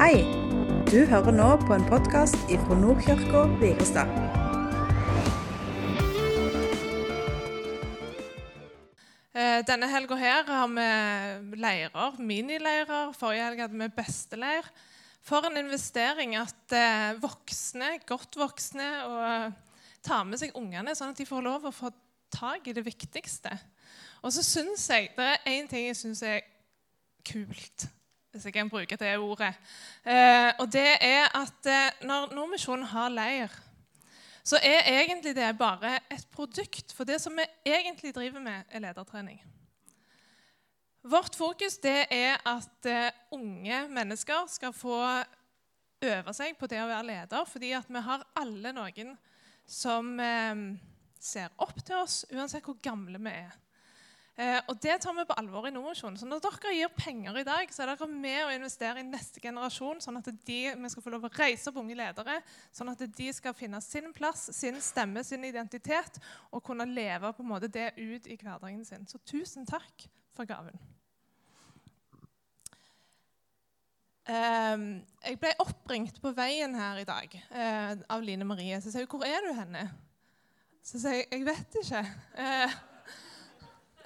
Hei! Du hører nå på en podkast fra Nordkirka Vigrestad. Eh, Denne helga her har vi leirer, minileirer. Forrige helg hadde vi besteleir. For en investering at eh, voksne, godt voksne, og tar med seg ungene, sånn at de får lov å få tak i det viktigste. Og så syns jeg det er én ting jeg syns er kult, hvis jeg kan bruke det ordet. Eh, og det er at eh, når Nordmisjonen har leir, så er egentlig det bare et produkt. For det som vi egentlig driver med, er ledertrening. Vårt fokus det er at eh, unge mennesker skal få øve seg på det å være leder, fordi at vi har alle noen som eh, ser opp til oss, uansett hvor gamle vi er. Eh, og Det tar vi på alvor i Nordmisjonen. Så når dere gir penger i dag, så er dere med å investere i neste generasjon, sånn at de, vi skal få lov å reise opp unge ledere, sånn at de skal finne sin plass, sin stemme, sin identitet, og kunne leve på en måte det ut i hverdagen sin. Så tusen takk for gaven. Eh, jeg ble oppringt på veien her i dag eh, av Line Marie. Så sier hun 'Hvor er du henne?' Så sier jeg 'Jeg vet ikke'. Eh,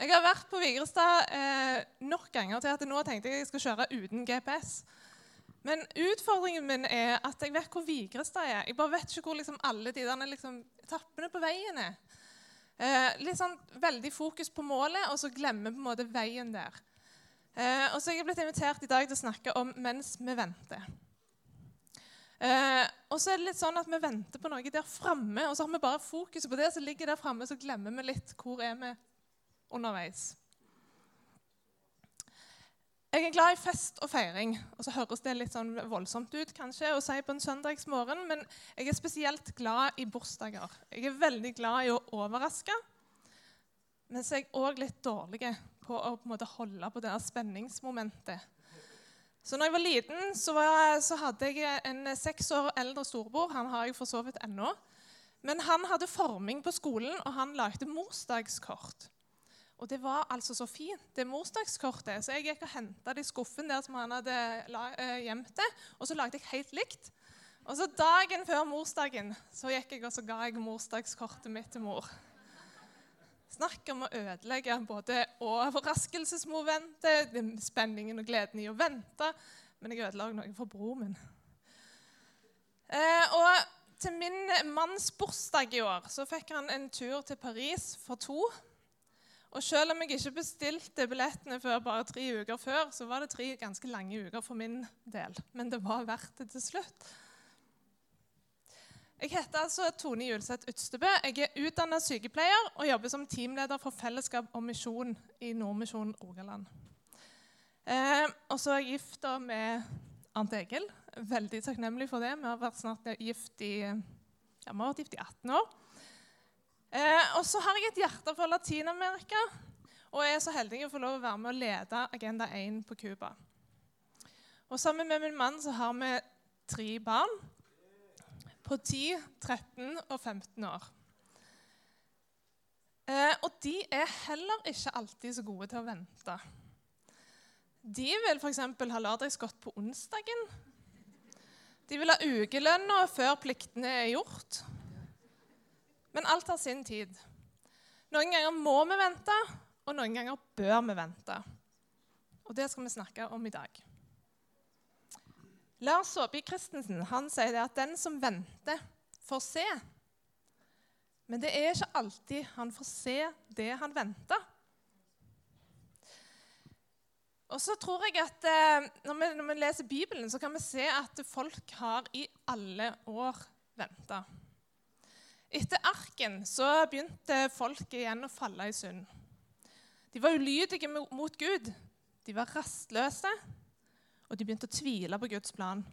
jeg har vært på Vigrestad eh, nok ganger til at nå tenkte jeg jeg skal kjøre uten GPS. Men utfordringen min er at jeg vet hvor Vigrestad er. Jeg bare vet ikke hvor liksom, alle de der liksom, etappene på veien er. Eh, litt sånn veldig fokus på målet, og så glemmer på en måte veien der. Eh, og så er jeg blitt invitert i dag til å snakke om 'mens vi venter'. Eh, og så er det litt sånn at Vi venter på noe der framme, og så har vi bare fokuset på det som ligger der framme, så glemmer vi litt hvor er vi underveis. Jeg er glad i fest og feiring. og så høres det litt sånn voldsomt ut kanskje å si på en søndagsmorgen, men jeg er spesielt glad i bursdager. Jeg er veldig glad i å overraske, men så er jeg òg litt dårlig på å på måte holde på det der spenningsmomentet. Så når jeg var liten, så, var, så hadde jeg en seks år eldre storebror. Han har jeg for så vidt ennå. Men han hadde forming på skolen, og han lagde morsdagskort. Og det var altså så fint, det morsdagskortet. Så jeg gikk og henta det i skuffen der som han hadde gjemt det, og så lagde jeg helt likt. Og så dagen før morsdagen så gikk jeg og så ga jeg morsdagskortet mitt til mor. Snakk om å ødelegge både overraskelsesmomentet, spenningen og gleden i å vente. Men jeg ødela noe for broren min. Eh, og til min manns bursdag i år så fikk han en tur til Paris for to. Og selv om jeg ikke bestilte billettene før bare tre uker før, så var det tre ganske lange uker for min del. Men det var verdt det til slutt. Jeg heter altså Tone Julseth Utstebø. Jeg er utdannet sykepleier og jobber som teamleder for fellesskap og misjon i Nordmisjon Rogaland. Eh, og så er jeg gift med Arnt Egil. Veldig takknemlig for det. Vi har vært snart gift i, ja, vi har vært gift i 18 år. Eh, og så har jeg et hjerte for Latin-Amerika og er så heldig å få lov å være med å lede Agenda 1 på Cuba. Og sammen med min mann så har vi tre barn på 10, 13 og 15 år. Eh, og de er heller ikke alltid så gode til å vente. De vil f.eks. ha lørdagsgodt på onsdagen. De vil ha ukelønna før pliktene er gjort. Men alt har sin tid. Noen ganger må vi vente, og noen ganger bør vi vente. Og det skal vi snakke om i dag. Lars Saabye Christensen han sier at den som venter, får se. Men det er ikke alltid han får se det han venter. Og så tror jeg at eh, når vi, når vi, leser Bibelen, så kan vi se at folk har i alle år venta. Etter arken så begynte folk igjen å falle i synd. De var ulydige mot Gud. De var rastløse og de begynte å tvile på Guds plan.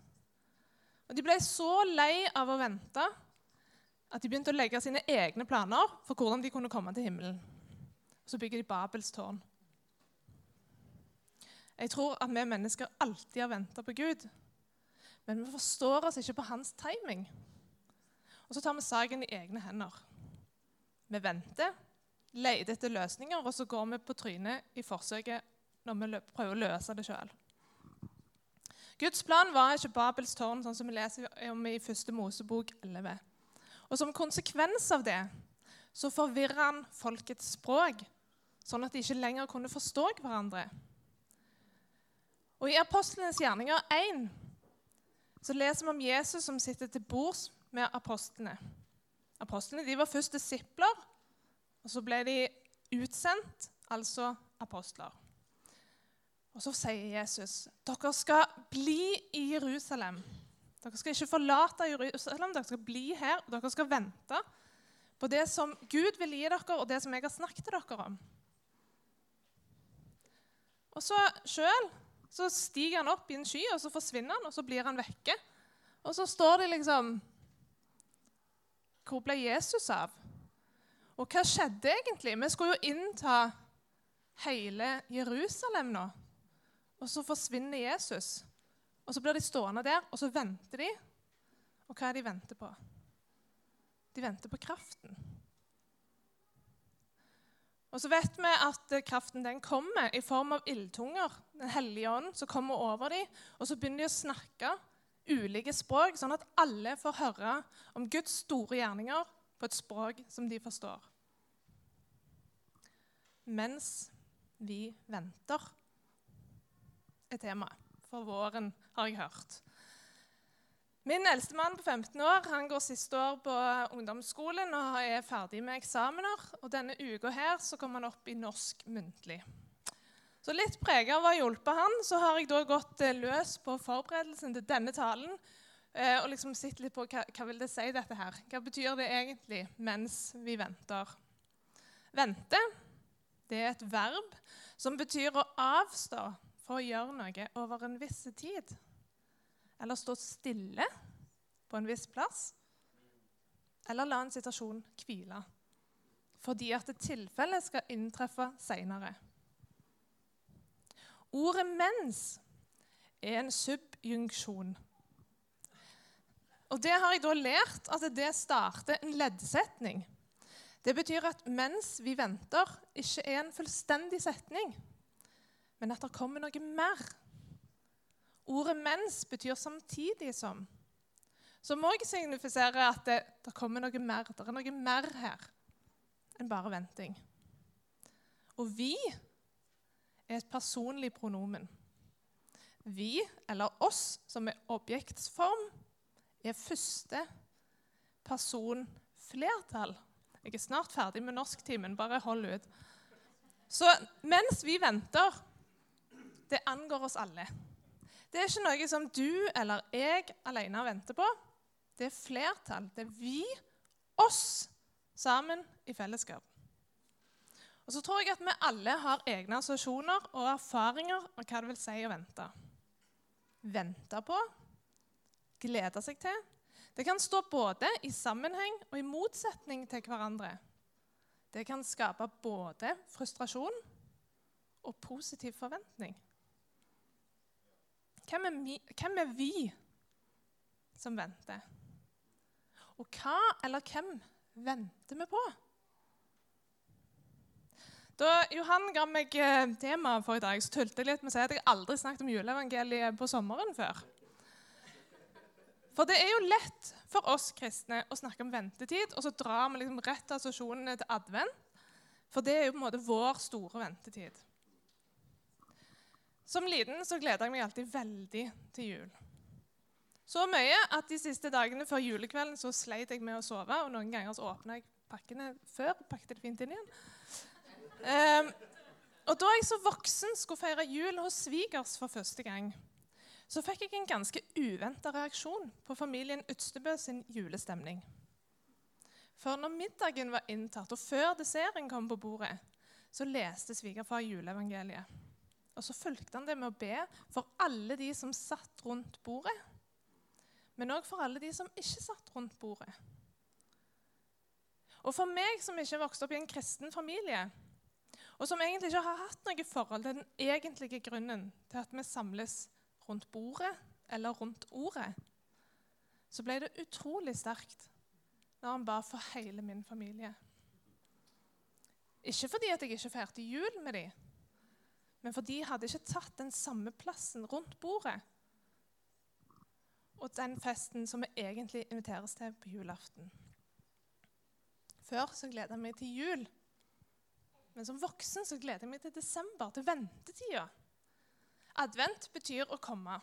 Og De ble så lei av å vente at de begynte å legge sine egne planer for hvordan de kunne komme til himmelen. Så bygger de Babels tårn. Jeg tror at vi mennesker alltid har venta på Gud, men vi forstår oss ikke på hans timing. Og så tar vi saken i egne hender. Vi venter, leter etter løsninger, og så går vi på trynet i forsøket når vi prøver å løse det sjøl. Guds plan var ikke Babels tårn, sånn som vi leser om i første Mosebok 11. Og som konsekvens av det så forvirra han folkets språk, sånn at de ikke lenger kunne forstå hverandre. Og I Apostlenes gjerninger 1 så leser vi om Jesus som sitter til bords med apostlene. Apostlene de var først disipler, og så ble de utsendt, altså apostler. Og Så sier Jesus dere skal bli i Jerusalem. Dere skal ikke forlate Jerusalem, dere skal bli her. og Dere skal vente på det som Gud vil gi dere, og det som jeg har snakket til dere om. Og så sjøl så stiger han opp i en sky, og så forsvinner han, og så blir han vekke. Og så står det liksom Hvor ble Jesus av? Og hva skjedde egentlig? Vi skulle jo innta hele Jerusalem nå. Og så forsvinner Jesus. Og så blir de stående der, og så venter de. Og hva er de venter på? De venter på kraften. Og så vet vi at kraften den kommer i form av ildtunger. Den hellige ånd som kommer over dem. Og så begynner de å snakke ulike språk, sånn at alle får høre om Guds store gjerninger på et språk som de forstår. Mens vi venter er temaet for våren, har jeg hørt. Min eldste mann på 15 år han går siste år på ungdomsskolen og er ferdig med eksamener. og Denne uka her kom han opp i norsk muntlig. Så Litt preget av å ha hjulpet han, så har jeg da gått eh, løs på forberedelsen til denne talen. Eh, og liksom sett litt på hva, hva vil det si, dette her? Hva betyr det egentlig mens vi venter? Vente det er et verb som betyr å avstå for å gjøre noe over en viss tid. Eller stå stille på en viss plass. Eller la en situasjon hvile. Fordi at et tilfelle skal inntreffe seinere. Ordet 'mens' er en subjunksjon. Og det har jeg da lært at det starter en leddsetning. Det betyr at mens vi venter, ikke er en fullstendig setning men at det kommer noe mer. Ordet 'mens' betyr 'samtidig som', Så må jeg signifisere at det, det, kommer noe mer. Det er noe mer her enn bare venting. Og 'vi' er et personlig pronomen. Vi, eller oss, som er objektsform, er første person flertall. Jeg er snart ferdig med norsktimen. Bare hold ut. Så mens vi venter det angår oss alle. Det er ikke noe som du eller jeg alene venter på. Det er flertall. Det er vi, oss, sammen i fellesskap. Og så tror jeg at vi alle har egne assosiasjoner og erfaringer om hva det vil si å vente. Vente på, glede seg til. Det kan stå både i sammenheng og i motsetning til hverandre. Det kan skape både frustrasjon og positiv forventning. Hvem er, vi, som venter? Og hva eller hvem venter vi på? Da Johan ga meg eh, temaet for i dag, så tulte jeg litt med å si at jeg aldri snakket om juleevangeliet på sommeren før. For det er jo lett for oss kristne å snakke om ventetid, og så drar vi liksom rett assosiasjonene til advent. For det er jo på en måte vår store ventetid. Som liten så gleda jeg meg alltid veldig til jul. Så mye at de siste dagene før julekvelden så sleit jeg med å sove. Og noen ganger så åpna jeg pakkene før og pakket det fint inn igjen. Um, og da jeg så voksen skulle feire jul hos svigers for første gang, så fikk jeg en ganske uventa reaksjon på familien Utstebø sin julestemning. For når middagen var inntatt, og før desserten kom på bordet, så leste svigerfar juleevangeliet. Og så fulgte han det med å be for alle de som satt rundt bordet, men òg for alle de som ikke satt rundt bordet. Og for meg som ikke vokste opp i en kristen familie, og som egentlig ikke har hatt noe forhold til den egentlige grunnen til at vi samles rundt bordet eller rundt ordet, så ble det utrolig sterkt når han ba for hele min familie. Ikke fordi at jeg ikke feirte jul med dem, men fordi jeg hadde ikke tatt den samme plassen rundt bordet og den festen som vi egentlig inviteres til på julaften. Før så gleda meg til jul. Men som voksen så gleder jeg meg til desember, til ventetida. Advent betyr å komme.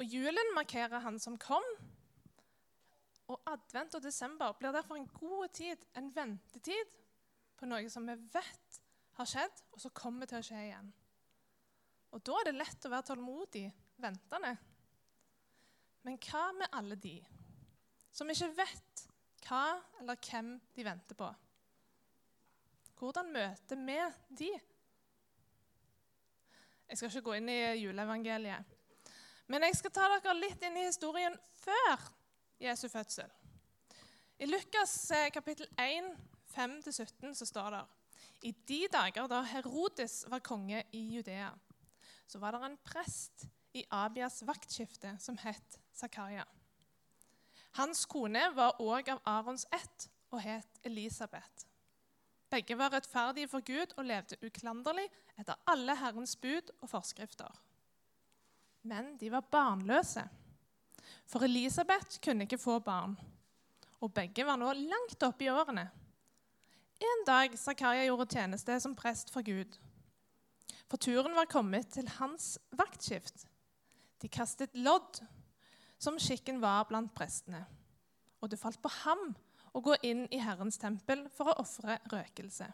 Og julen markerer han som kom. Og advent og desember blir derfor en god tid, en ventetid, på noe som vi vet har skjedd, og som kommer til å skje igjen. Og da er det lett å være tålmodig, ventende. Men hva med alle de som ikke vet hva eller hvem de venter på? Hvordan møter vi de? Jeg skal ikke gå inn i juleevangeliet. Men jeg skal ta dere litt inn i historien før Jesu fødsel. I Lukas eh, kapittel 1, 5-17 så står det I de dager da Herodes var konge i Judea, så var det en prest i Abias vaktskifte som het Zakaria. Hans kone var òg av Arons ett og het Elisabeth. Begge var rettferdige for Gud og levde uklanderlig etter alle Herrens bud og forskrifter. Men de var barnløse, for Elisabeth kunne ikke få barn. Og begge var nå langt oppe i årene. En dag Zakaria gjorde tjeneste som prest for Gud. For turen var kommet til hans vaktskift. De kastet lodd, som skikken var blant prestene. Og det falt på ham og gå inn i Herrens tempel for å ofre røkelse.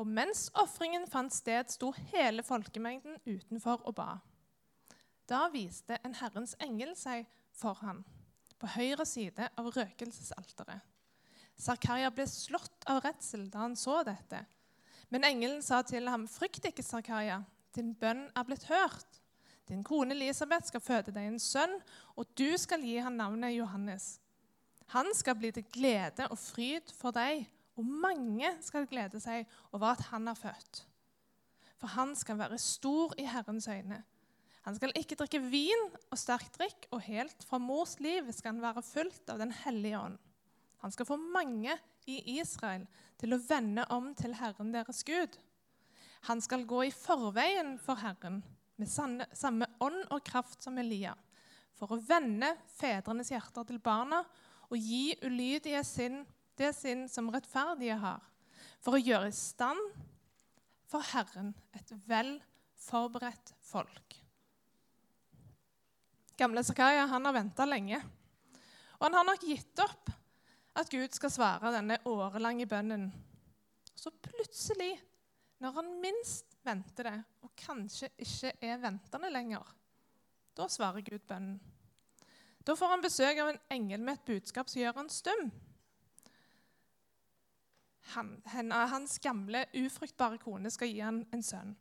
Og mens ofringen fant sted, sto hele folkemengden utenfor og ba. Da viste en Herrens engel seg for ham på høyre side av røkelsesalteret. Zakaria ble slått av redsel da han så dette. Men engelen sa til ham, 'Frykt ikke, Zakaria. Din bønn er blitt hørt.' 'Din kone Elisabeth skal føde deg en sønn, og du skal gi ham navnet Johannes.' Han skal bli til glede og fryd for deg, og mange skal glede seg over at han er født. For han skal være stor i Herrens øyne. Han skal ikke drikke vin og sterk drikk, og helt fra mors liv skal han være fullt av Den hellige ånd. Han skal få mange i Israel til å vende om til Herren deres Gud. Han skal gå i forveien for Herren med samme ånd og kraft som Elia, for å vende fedrenes hjerter til barna og gi ulydige sinn det sinn som rettferdige har, for å gjøre i stand for Herren et vel forberedt folk. Gamle Zakaria har venta lenge, og han har nok gitt opp at Gud skal svare denne årelange bønnen. Så plutselig, når han minst venter det, og kanskje ikke er ventende lenger, da svarer Gud bønnen. Da får han besøk av en engel med et budskap som gjør han stum. Han, hans gamle, ufruktbare kone skal gi han en sønn.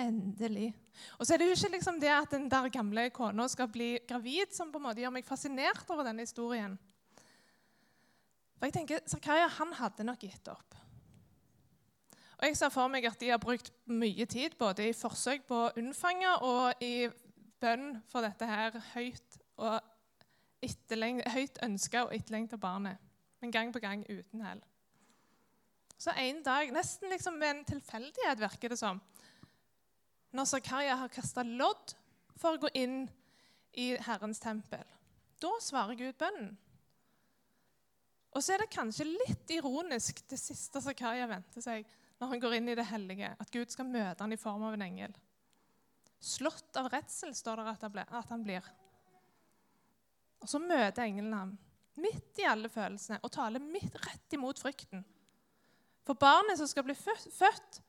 Endelig. Og så er det jo ikke liksom det at den der gamle kona skal bli gravid, som på en måte gjør meg fascinert over denne historien. For jeg tenker, Zakaria han hadde nok gitt opp. Og Jeg ser for meg at de har brukt mye tid både i forsøk på å unnfange og i bønn for dette her høyt og høyt ønska og etterlengta barnet, men gang på gang uten hell. Så en dag, nesten liksom med en tilfeldighet, virker det som, når Zakaria har kasta lodd for å gå inn i Herrens tempel, da svarer Gud bønnen. Og så er det kanskje litt ironisk det siste Zakaria venter seg når han går inn i det hellige, at Gud skal møte han i form av en engel. Slått av redsel, står det at han blir. Og så møter engelen ham midt i alle følelsene og taler midt rett imot frykten. For barnet som skal bli født,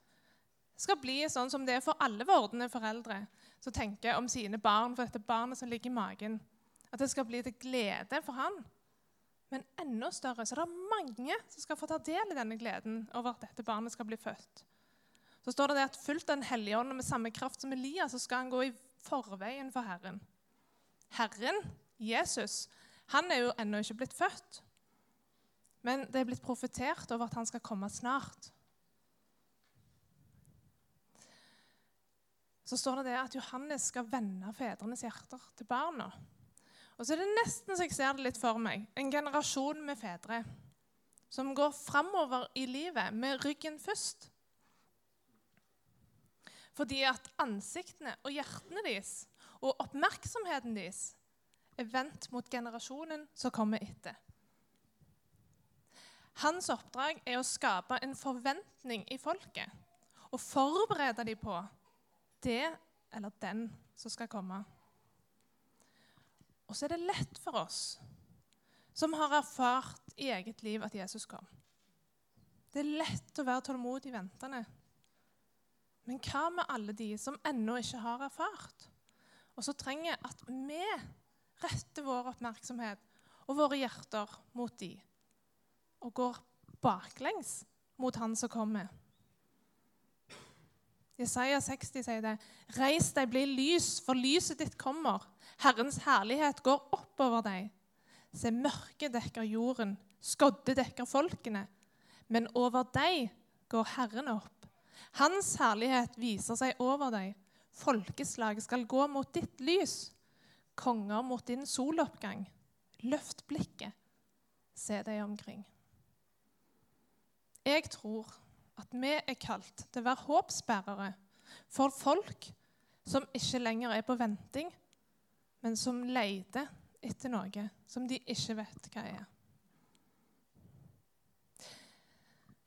skal bli sånn som det er for alle vordende foreldre som tenker om sine barn, for dette barnet som ligger i magen. At det skal bli til glede for han. Men enda større så er det mange som skal få ta del i denne gleden over at dette barnet skal bli født. Så står det, det at fullt av Den hellige ånd med samme kraft som Elias, så skal han gå i forveien for Herren. Herren Jesus han er jo ennå ikke blitt født. Men det er blitt profetert over at han skal komme snart. Så står det det at Johannes skal vende fedrenes hjerter til barna. Og så er det nesten så jeg ser det litt for meg. En generasjon med fedre som går framover i livet med ryggen først. Fordi at ansiktene og hjertene deres og oppmerksomheten deres er vendt mot generasjonen som kommer etter. Hans oppdrag er å skape en forventning i folket og forberede dem på det eller den som skal komme. Og så er det lett for oss som har erfart i eget liv at Jesus kom. Det er lett å være tålmodig ventende. Men hva med alle de som ennå ikke har erfart, og som trenger at vi retter vår oppmerksomhet og våre hjerter mot de, og går baklengs mot Han som kommer? Jesaja 60 sier det. Reis deg, bli lys, for lyset ditt kommer. Herrens herlighet går oppover deg. Se, mørket dekker jorden, skodde dekker folkene. Men over deg går Herren opp. Hans herlighet viser seg over deg. Folkeslaget skal gå mot ditt lys, konger mot din soloppgang. Løft blikket, se deg omkring. Jeg tror at vi er kalt til å være håpsbærere for folk som ikke lenger er på venting, men som leter etter noe som de ikke vet hva er.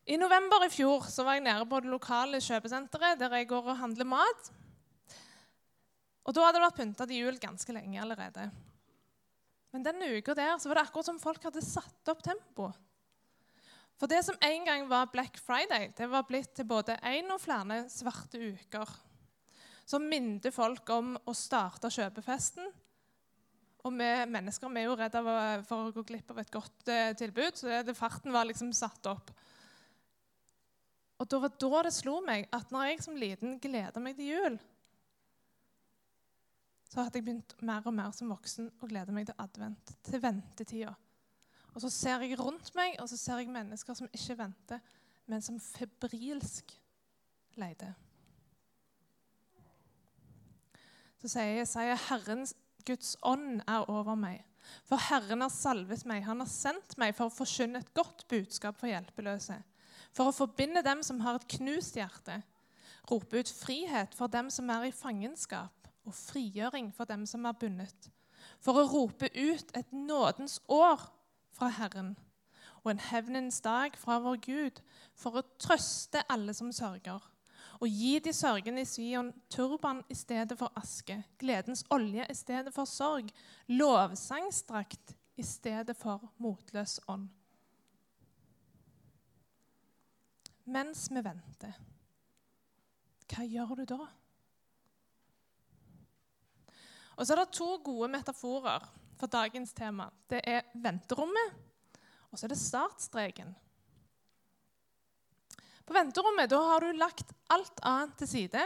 I november i fjor var jeg nede på det lokale kjøpesenteret der jeg går og handler mat. Og Da hadde det vært pynta til jul ganske lenge allerede. Men denne uka der så var det akkurat som folk hadde satt opp tempoet. For det som en gang var Black Friday, det var blitt til både én og flere svarte uker. Som minnet folk om å starte kjøpefesten. Og vi mennesker vi er jo redde for å gå glipp av et godt eh, tilbud, så det, det farten var liksom satt opp. Og da var da det slo meg at når jeg som liten gleda meg til jul, så hadde jeg begynt mer og mer som voksen å glede meg til advent, til ventetida. Og så ser jeg rundt meg, og så ser jeg mennesker som ikke venter, men som febrilsk leter. Så sier jeg, Herrens Guds ånd er over meg. For Herren har salvet meg. Han har sendt meg for å forkynne et godt budskap for hjelpeløse. For å forbinde dem som har et knust hjerte. Rope ut frihet for dem som er i fangenskap, og frigjøring for dem som er bundet. For å rope ut et nådens år fra Herren og en hevnens dag fra vår Gud, for å trøste alle som sørger, og gi de sørgende i Sion turban i stedet for aske, gledens olje i stedet for sorg, lovsangstrakt i stedet for motløs ånd. Mens vi venter, hva gjør du da? Og så er det to gode metaforer for dagens tema. Det er venterommet, og så er det startstreken. På venterommet har du lagt alt annet til side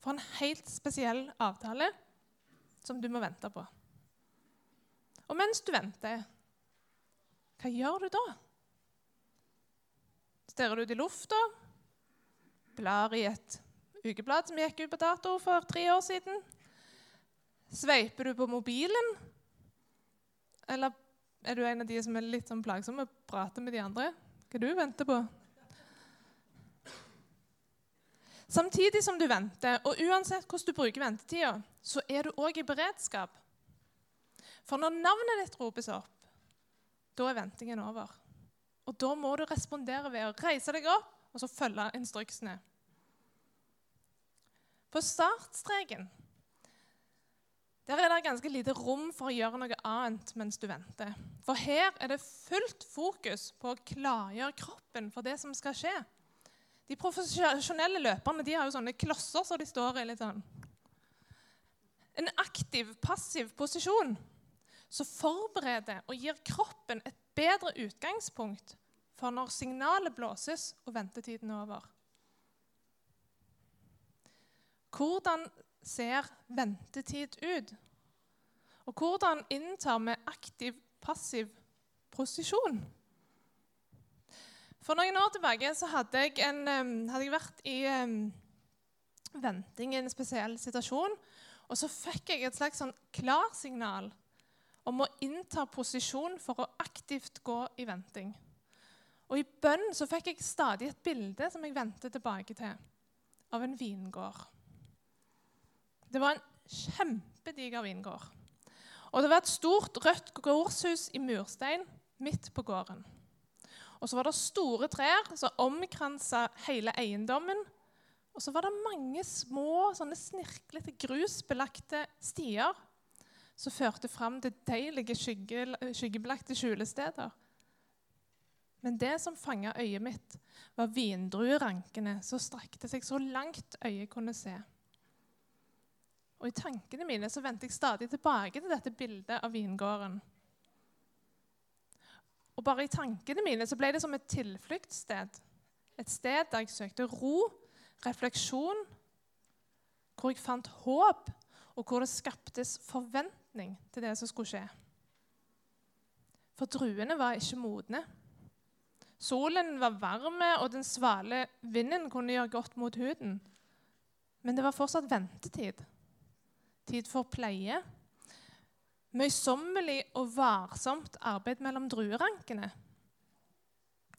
for en helt spesiell avtale som du må vente på. Og mens du venter, hva gjør du da? Stirrer du ut i lufta? Blar i et ukeblad som gikk ut på dato for tre år siden? Sveiper du på mobilen? Eller er du en av de som er litt sånn plagsomme og prater med de andre? Hva du venter på? Samtidig som du venter, og uansett hvordan du bruker ventetida, så er du òg i beredskap. For når navnet ditt ropes opp, da er ventingen over. Og da må du respondere ved å reise deg opp og så følge instruksene. På startstreken der er det ganske lite rom for å gjøre noe annet mens du venter. For her er det fullt fokus på å klargjøre kroppen for det som skal skje. De profesjonelle løperne de har jo sånne klosser så de står i litt sånn En aktiv, passiv posisjon som forbereder og gir kroppen et bedre utgangspunkt for når signalet blåses og ventetiden er over. Hvordan ser ventetid ut? Og hvordan inntar vi aktiv-passiv posisjon? For noen år tilbake så hadde jeg, en, hadde jeg vært i um, venting i en spesiell situasjon. Og så fikk jeg et slags sånn klarsignal om å innta posisjon for å aktivt gå i venting. Og i bønn så fikk jeg stadig et bilde som jeg vendte tilbake til, av en vingård. Det var en kjempediger vingård. Og det var et stort, rødt gårdshus i murstein midt på gården. Og så var det store trær som omkransa hele eiendommen. Og så var det mange små, sånne snirklete, grusbelagte stier som førte fram til deilige skygge, skyggebelagte skjulesteder. Men det som fanga øyet mitt, var vindruerankene som strakte seg så langt øyet kunne se. Og I tankene mine så vendte jeg stadig tilbake til dette bildet av vingården. Og bare i tankene mine så ble det som et tilfluktssted. Et sted der jeg søkte ro, refleksjon, hvor jeg fant håp, og hvor det skaptes forventning til det som skulle skje. For druene var ikke modne. Solen var varme, og den svale vinden kunne gjøre godt mot huden. Men det var fortsatt ventetid. Tid for pleie. Møysommelig og varsomt arbeid mellom druerankene.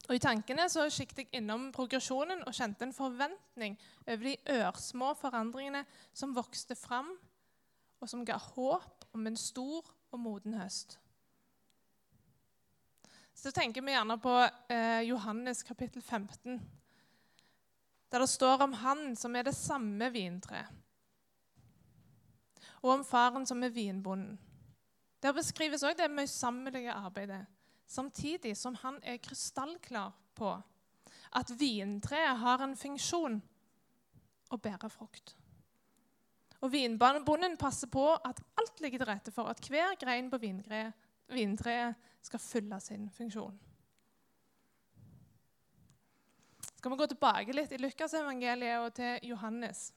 Og I tankene så siktet jeg innom progresjonen og kjente en forventning over de ørsmå forandringene som vokste fram, og som ga håp om en stor og moden høst. Så tenker vi gjerne på eh, Johannes kapittel 15, der det står om han som er det samme vintreet, og om faren som er vinbonden. Der beskrives òg det møysommelige arbeidet, samtidig som han er krystallklar på at vintreet har en funksjon å bære frukt. Og Vinbonden passer på at alt ligger til rette for at hver grein på vintreet skal fylle sin funksjon. Skal vi gå tilbake litt i Lukasevangeliet og til Johannes.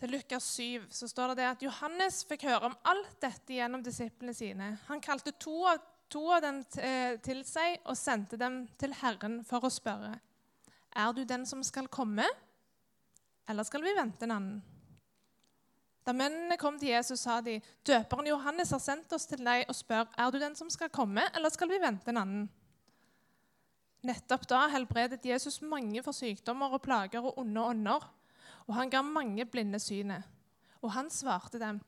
Til Lukas 7 så står det, det at Johannes fikk høre om alt dette gjennom disiplene sine. Han kalte to av, to av dem eh, til seg og sendte dem til Herren for å spørre. Er du den som skal komme, eller skal vi vente en annen? Da mennene kom til Jesus, sa de, 'Døperen Johannes har sendt oss til deg og spør:" 'Er du den som skal komme, eller skal vi vente en annen?' Nettopp da helbredet Jesus mange for sykdommer og plager og onde ånder, og han ga mange blinde synet. Og han svarte dem,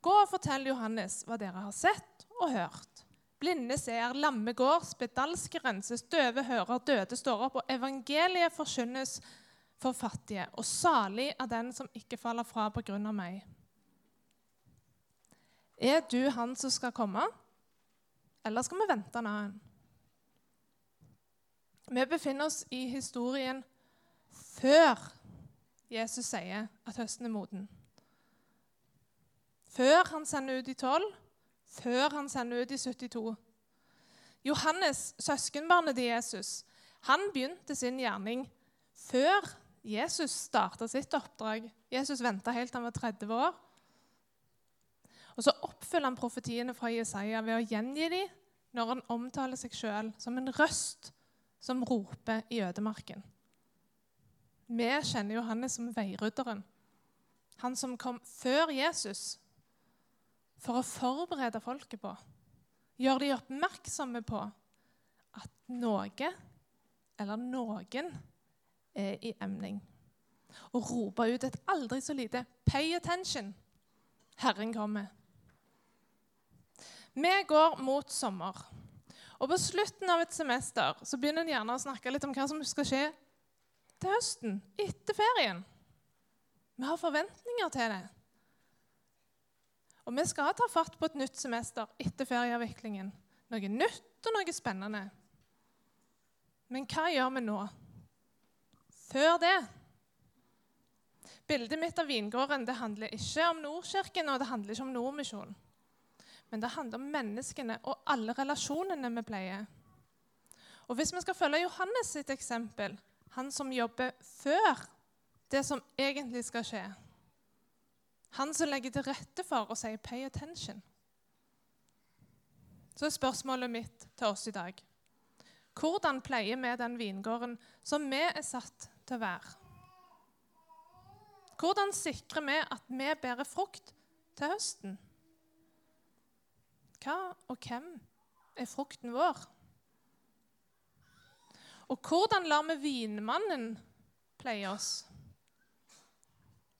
'Gå og fortell Johannes hva dere har sett og hørt.' Blinde ser, lamme går, spedalske renses, døve hører, døde står opp, og evangeliet forkynnes for fattige, og salig er den som ikke faller fra på grunn av meg. Er du han som skal komme, eller skal vi vente en annen? Vi befinner oss i historien før Jesus sier at høsten er moden. Før han sender ut de tolv, før han sender ut de 72. Johannes, søskenbarnet til Jesus, han begynte sin gjerning før Jesus starta sitt oppdrag. Jesus venta helt til han var 30 år. Og så oppfyller han profetiene fra Jesaja ved å gjengi dem når han omtaler seg sjøl som en røst som roper i ødemarken. Vi kjenner Johannes som veirydderen, han som kom før Jesus for å forberede folket på, gjøre de oppmerksomme på at noe eller noen er i emning. Og rope ut et aldri så lite 'pay attention'. Herren kommer. Vi går mot sommer. Og På slutten av et semester så begynner en gjerne å snakke litt om hva som skal skje til høsten, etter ferien. Vi har forventninger til det. Og vi skal ta fatt på et nytt semester etter ferieavviklingen. Noe nytt og noe spennende. Men hva gjør vi nå? Før det Bildet mitt av vingården det handler ikke om Nordkirken og det handler ikke om Nordmisjonen. Men det handler om menneskene og alle relasjonene vi pleier. Og Hvis vi skal følge Johannes sitt eksempel, han som jobber før det som egentlig skal skje Han som legger til rette for å si 'pay attention'. Så er spørsmålet mitt til oss i dag hvordan pleier vi den vingården som vi er satt til å være? Hvordan sikrer vi at vi bærer frukt til høsten? Hva og hvem er frukten vår? Og hvordan lar vi vinmannen pleie oss?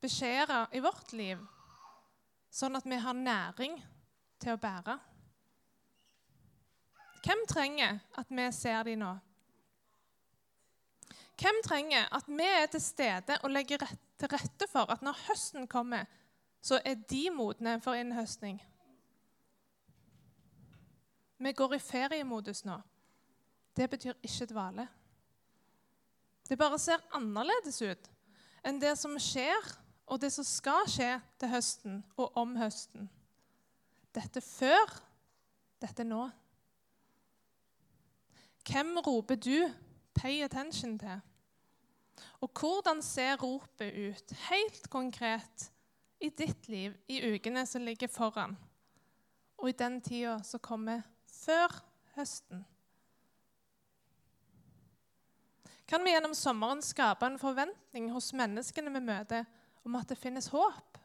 Beskjære i vårt liv, sånn at vi har næring til å bære? Hvem trenger at vi ser dem nå? Hvem trenger at vi er til stede og legger til rette for at når høsten kommer, så er de modne for innhøstning? Vi går i feriemodus nå. Det betyr ikke dvale. Det bare ser annerledes ut enn det som skjer, og det som skal skje til høsten og om høsten. Dette før, dette nå. Hvem roper du 'pay attention' til? Og hvordan ser ropet ut helt konkret i ditt liv i ukene som ligger foran, og i den tida som kommer før høsten? Kan vi gjennom sommeren skape en forventning hos menneskene vi møter, om at det finnes håp?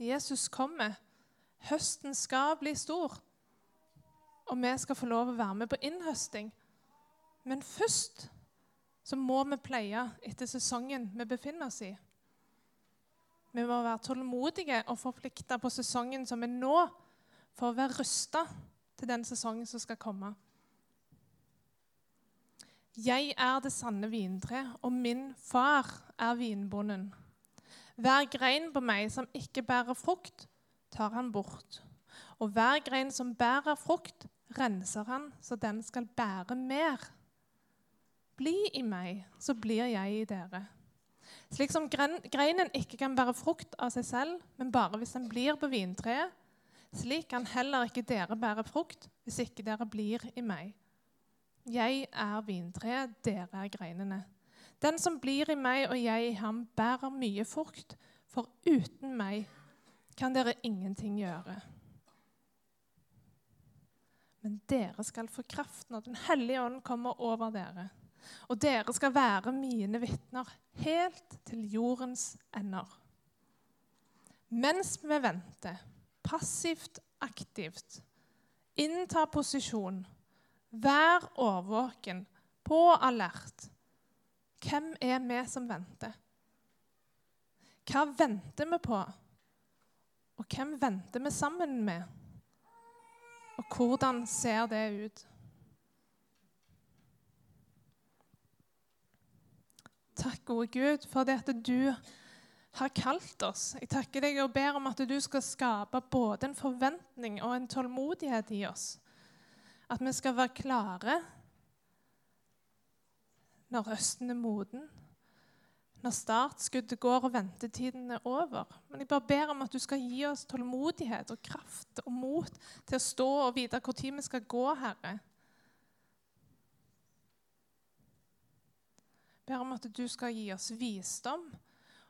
Jesus kommer. Høsten skal bli stor. Og vi skal få lov å være med på innhøsting. Men først så må vi pleie etter sesongen vi befinner oss i. Vi må være tålmodige og forplikta på sesongen som er nå, for å være rusta til den sesongen som skal komme. Jeg er det sanne vintre, og min far er vinbonden. Hver grein på meg som ikke bærer frukt, tar han bort. Og hver grein som bærer frukt, renser han så den skal bære mer. Bli i meg, så blir jeg i dere. Slik som greinen ikke kan bære frukt av seg selv, men bare hvis den blir på vintreet, slik kan heller ikke dere bære frukt hvis ikke dere blir i meg. Jeg er vintreet, dere er greinene. Den som blir i meg og jeg i ham, bærer mye frukt, for uten meg kan dere ingenting gjøre. Men dere skal få kraft når Den hellige ånd kommer over dere. Og dere skal være mine vitner helt til jordens ender. Mens vi venter, passivt, aktivt, innta posisjon, vær årvåken, på alert. Hvem er vi som venter? Hva venter vi på? Og hvem venter vi sammen med? Og hvordan ser det ut? Takk, gode Gud, for det at du har kalt oss. Jeg takker deg og ber om at du skal skape både en forventning og en tålmodighet i oss. At vi skal være klare når høsten er moden, når startskuddet går og ventetiden er over. Men jeg bare ber om at du skal gi oss tålmodighet og kraft og mot til å stå og vite hvor tid vi skal gå, Herre. Jeg ber om at du skal gi oss visdom,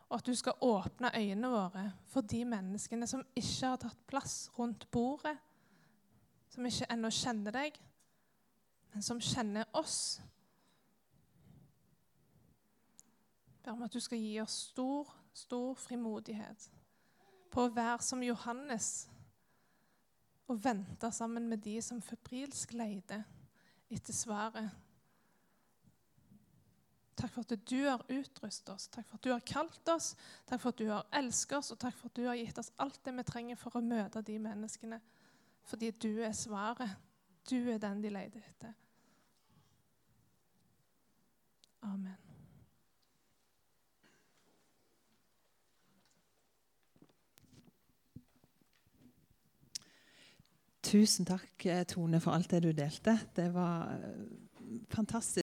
og at du skal åpne øynene våre for de menneskene som ikke har tatt plass rundt bordet, som ikke ennå kjenner deg, men som kjenner oss. Jeg ber om at du skal gi oss stor, stor frimodighet på å være som Johannes og vente sammen med de som febrilsk leter etter svaret. Takk for at du har utrustet oss, takk for at du har kalt oss, takk for at du har elsket oss, og takk for at du har gitt oss alt det vi trenger for å møte de menneskene. Fordi du er svaret. Du er den de leter etter. Amen. Tusen takk, Tone, for alt det du delte. Det var fantastisk.